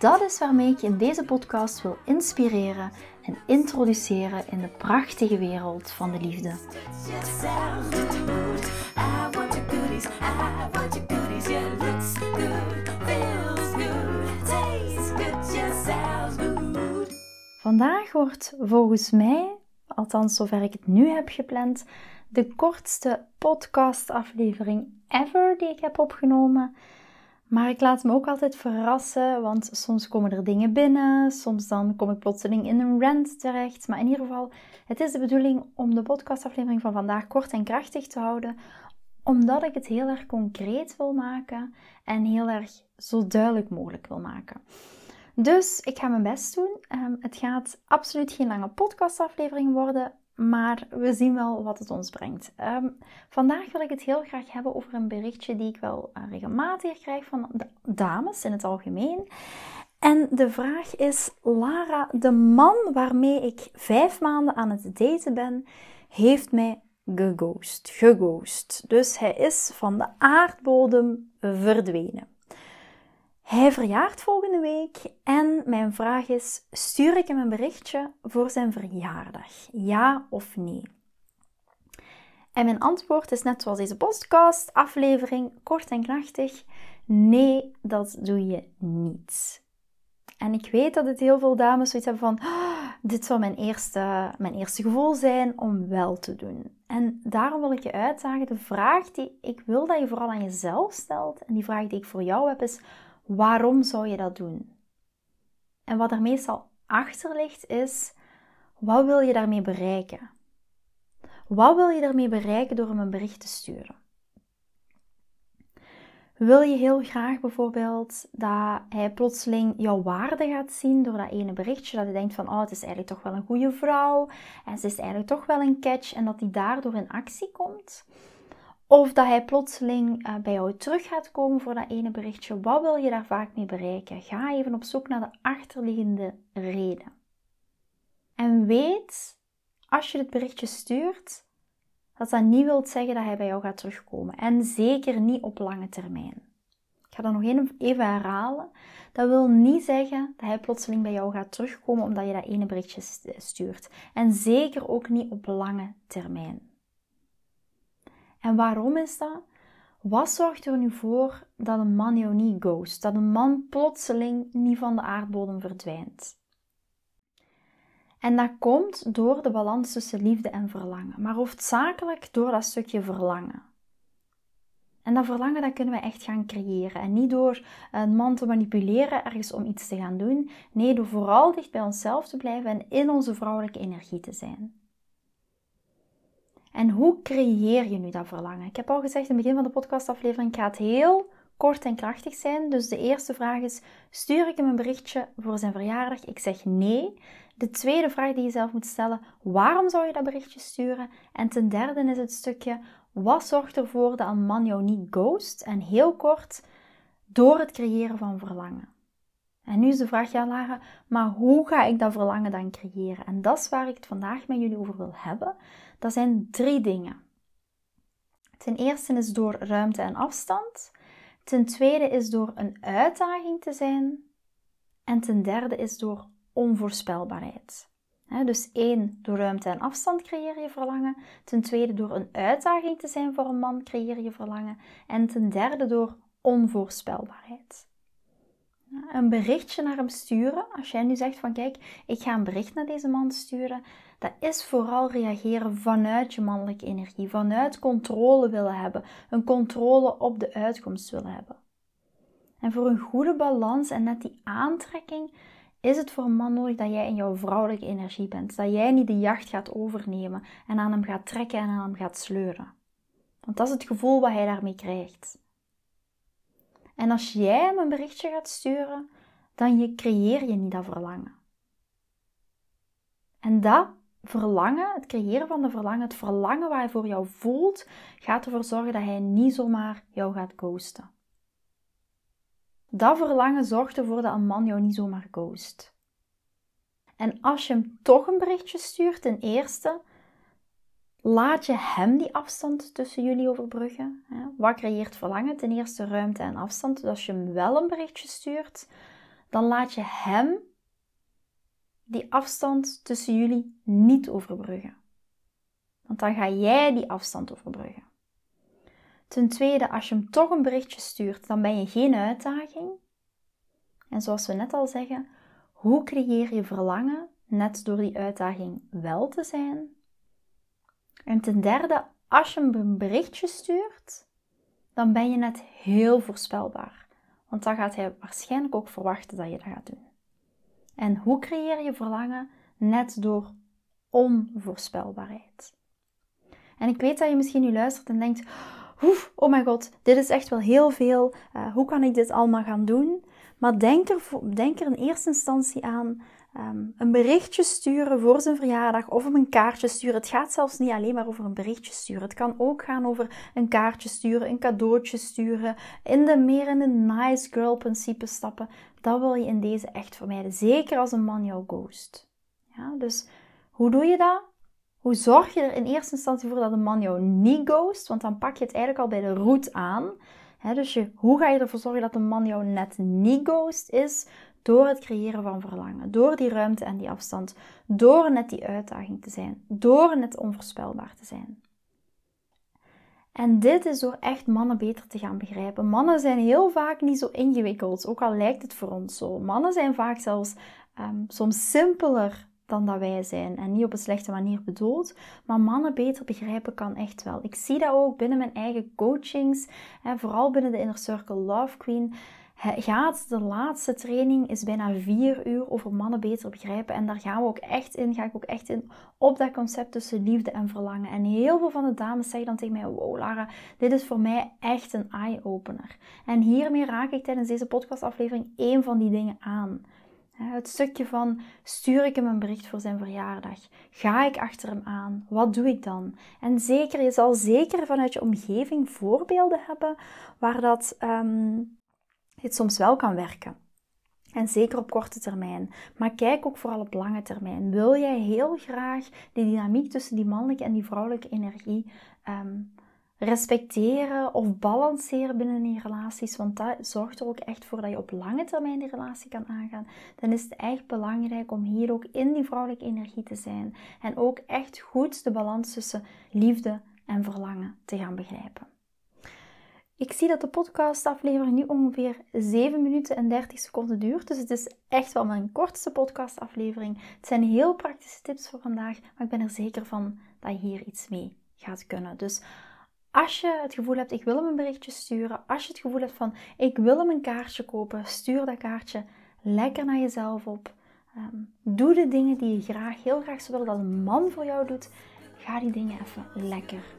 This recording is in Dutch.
Dat is waarmee ik je in deze podcast wil inspireren en introduceren in de prachtige wereld van de liefde. Vandaag wordt volgens mij, althans zover ik het nu heb gepland, de kortste podcastaflevering ever die ik heb opgenomen. Maar ik laat me ook altijd verrassen, want soms komen er dingen binnen, soms dan kom ik plotseling in een rant terecht. Maar in ieder geval, het is de bedoeling om de podcastaflevering van vandaag kort en krachtig te houden, omdat ik het heel erg concreet wil maken en heel erg zo duidelijk mogelijk wil maken. Dus ik ga mijn best doen. Ehm, het gaat absoluut geen lange podcastaflevering worden, maar we zien wel wat het ons brengt. Ehm, vandaag wil ik het heel graag hebben over een berichtje die ik wel uh, regelmatig krijg van de dames in het algemeen. En de vraag is: Lara, de man waarmee ik vijf maanden aan het daten ben, heeft mij geghost. Geghost. Dus hij is van de aardbodem verdwenen. Hij verjaart volgende week en mijn vraag is: stuur ik hem een berichtje voor zijn verjaardag? Ja of nee? En mijn antwoord is net zoals deze podcast, aflevering, kort en krachtig. Nee, dat doe je niet. En ik weet dat het heel veel dames zoiets hebben van, oh, dit zou mijn eerste, mijn eerste gevoel zijn om wel te doen. En daarom wil ik je uitdagen, de vraag die ik wil dat je vooral aan jezelf stelt, en die vraag die ik voor jou heb is, Waarom zou je dat doen? En wat er meestal achter ligt is, wat wil je daarmee bereiken? Wat wil je daarmee bereiken door hem een bericht te sturen? Wil je heel graag bijvoorbeeld dat hij plotseling jouw waarde gaat zien door dat ene berichtje? Dat hij denkt van, oh, het is eigenlijk toch wel een goede vrouw en ze is eigenlijk toch wel een catch en dat hij daardoor in actie komt? Of dat hij plotseling uh, bij jou terug gaat komen voor dat ene berichtje. Wat wil je daar vaak mee bereiken? Ga even op zoek naar de achterliggende reden. En weet, als je dit berichtje stuurt, dat dat niet wil zeggen dat hij bij jou gaat terugkomen. En zeker niet op lange termijn. Ik ga dat nog even herhalen. Dat wil niet zeggen dat hij plotseling bij jou gaat terugkomen omdat je dat ene berichtje stuurt. En zeker ook niet op lange termijn. En waarom is dat? Wat zorgt er nu voor dat een man jou niet ghost? Dat een man plotseling niet van de aardbodem verdwijnt? En dat komt door de balans tussen liefde en verlangen, maar hoofdzakelijk door dat stukje verlangen. En dat verlangen dat kunnen we echt gaan creëren. En niet door een man te manipuleren ergens om iets te gaan doen. Nee, door vooral dicht bij onszelf te blijven en in onze vrouwelijke energie te zijn. En hoe creëer je nu dat verlangen? Ik heb al gezegd in het begin van de podcastaflevering, gaat heel kort en krachtig zijn. Dus de eerste vraag is, stuur ik hem een berichtje voor zijn verjaardag? Ik zeg nee. De tweede vraag die je zelf moet stellen, waarom zou je dat berichtje sturen? En ten derde is het stukje, wat zorgt ervoor dat een man jou niet ghost? En heel kort, door het creëren van verlangen. En nu is de vraag, ja Lara, maar hoe ga ik dat verlangen dan creëren? En dat is waar ik het vandaag met jullie over wil hebben. Dat zijn drie dingen. Ten eerste is door ruimte en afstand. Ten tweede is door een uitdaging te zijn. En ten derde is door onvoorspelbaarheid. dus één, door ruimte en afstand creëer je verlangen. Ten tweede, door een uitdaging te zijn voor een man creëer je verlangen. En ten derde, door onvoorspelbaarheid een berichtje naar hem sturen. Als jij nu zegt van kijk, ik ga een bericht naar deze man sturen. Dat is vooral reageren vanuit je mannelijke energie. Vanuit controle willen hebben. Een controle op de uitkomst willen hebben. En voor een goede balans en net die aantrekking is het voor een man nodig dat jij in jouw vrouwelijke energie bent. Dat jij niet de jacht gaat overnemen en aan hem gaat trekken en aan hem gaat sleuren. Want dat is het gevoel wat hij daarmee krijgt. En als jij hem een berichtje gaat sturen, dan creëer je niet dat verlangen. En dat verlangen, het creëren van de verlangen, het verlangen waar hij voor jou voelt, gaat ervoor zorgen dat hij niet zomaar jou gaat ghosten. Dat verlangen zorgt ervoor dat een man jou niet zomaar ghost. En als je hem toch een berichtje stuurt, ten eerste, laat je hem die afstand tussen jullie overbruggen. Wat creëert verlangen? Ten eerste ruimte en afstand. Dus als je hem wel een berichtje stuurt, dan laat je hem die afstand tussen jullie niet overbruggen. Want dan ga jij die afstand overbruggen. Ten tweede, als je hem toch een berichtje stuurt, dan ben je geen uitdaging. En zoals we net al zeggen, hoe creëer je verlangen net door die uitdaging wel te zijn? En ten derde, als je een berichtje stuurt, dan ben je net heel voorspelbaar. Want dan gaat hij waarschijnlijk ook verwachten dat je dat gaat doen. En hoe creëer je verlangen? Net door onvoorspelbaarheid. En ik weet dat je misschien nu luistert en denkt: oh mijn god, dit is echt wel heel veel. Uh, hoe kan ik dit allemaal gaan doen? Maar denk er, denk er in eerste instantie aan Ehm, een berichtje sturen voor zijn verjaardag of hem een kaartje sturen. Het gaat zelfs niet alleen maar over een berichtje sturen. Het kan ook gaan over een kaartje sturen, een cadeautje sturen, in de meer in de nice girl principe stappen. Dat wil je in deze echt vermijden. Zeker als een man jou ghost. Ja, dus hoe doe je dat? Hoe zorg je er in eerste instantie voor dat een man jou niet ghost? Want dan pak je het eigenlijk al bij de root aan. dus je, hoe ga je ervoor zorgen dat een man jou net niet ghost is? Door het creëren van verlangen, door die ruimte en die afstand, door net die uitdaging te zijn, door net onvoorspelbaar te zijn. En dit is door echt mannen beter te gaan begrijpen. Mannen zijn heel vaak niet zo ingewikkeld, ook al lijkt het voor ons zo. Mannen zijn vaak zelfs um, soms simpeler dan dat wij zijn. En niet op een slechte manier bedoeld, maar mannen beter begrijpen kan echt wel. Ik zie dat ook binnen mijn eigen coachings, hè, vooral binnen de Inner Circle Love Queen gaat de laatste training is bijna vier uur over mannen beter begrijpen. En daar gaan we ook echt in, ga ik ook echt in op dat concept tussen liefde en verlangen. En heel veel van de dames zeggen dan tegen mij, wow Lara, dit is voor mij echt een eye-opener. En hiermee raak ik tijdens deze podcastaflevering één van die dingen aan. Het stukje van stuur ik hem een bericht voor zijn verjaardag? Ga ik achter hem aan? Wat doe ik dan? En zeker, je zal zeker vanuit je omgeving voorbeelden hebben waar dat ehm, dit soms wel kan werken. En zeker op korte termijn. Maar kijk ook vooral op lange termijn. Wil jij heel graag die dynamiek tussen die mannelijke en die vrouwelijke energie ehm, respecteren of balanceren binnen je relaties? Want dat zorgt er ook echt voor dat je op lange termijn die relatie kan aangaan. Dan is het echt belangrijk om hier ook in die vrouwelijke energie te zijn. En ook echt goed de balans tussen liefde en verlangen te gaan begrijpen. Ik zie dat de podcastaflevering nu ongeveer 7 minuten en 30 seconden duurt. Dus het is echt wel mijn kortste podcastaflevering. Het zijn heel praktische tips voor vandaag, maar ik ben er zeker van dat je hier iets mee gaat kunnen. Dus als je het gevoel hebt, ik wil hem een berichtje sturen. Als je het gevoel hebt van, ik wil hem een kaartje kopen. Stuur dat kaartje lekker naar jezelf op. Ehm, doe de dingen die je graag, heel graag zou willen dat een man voor jou doet. Ga die dingen even lekker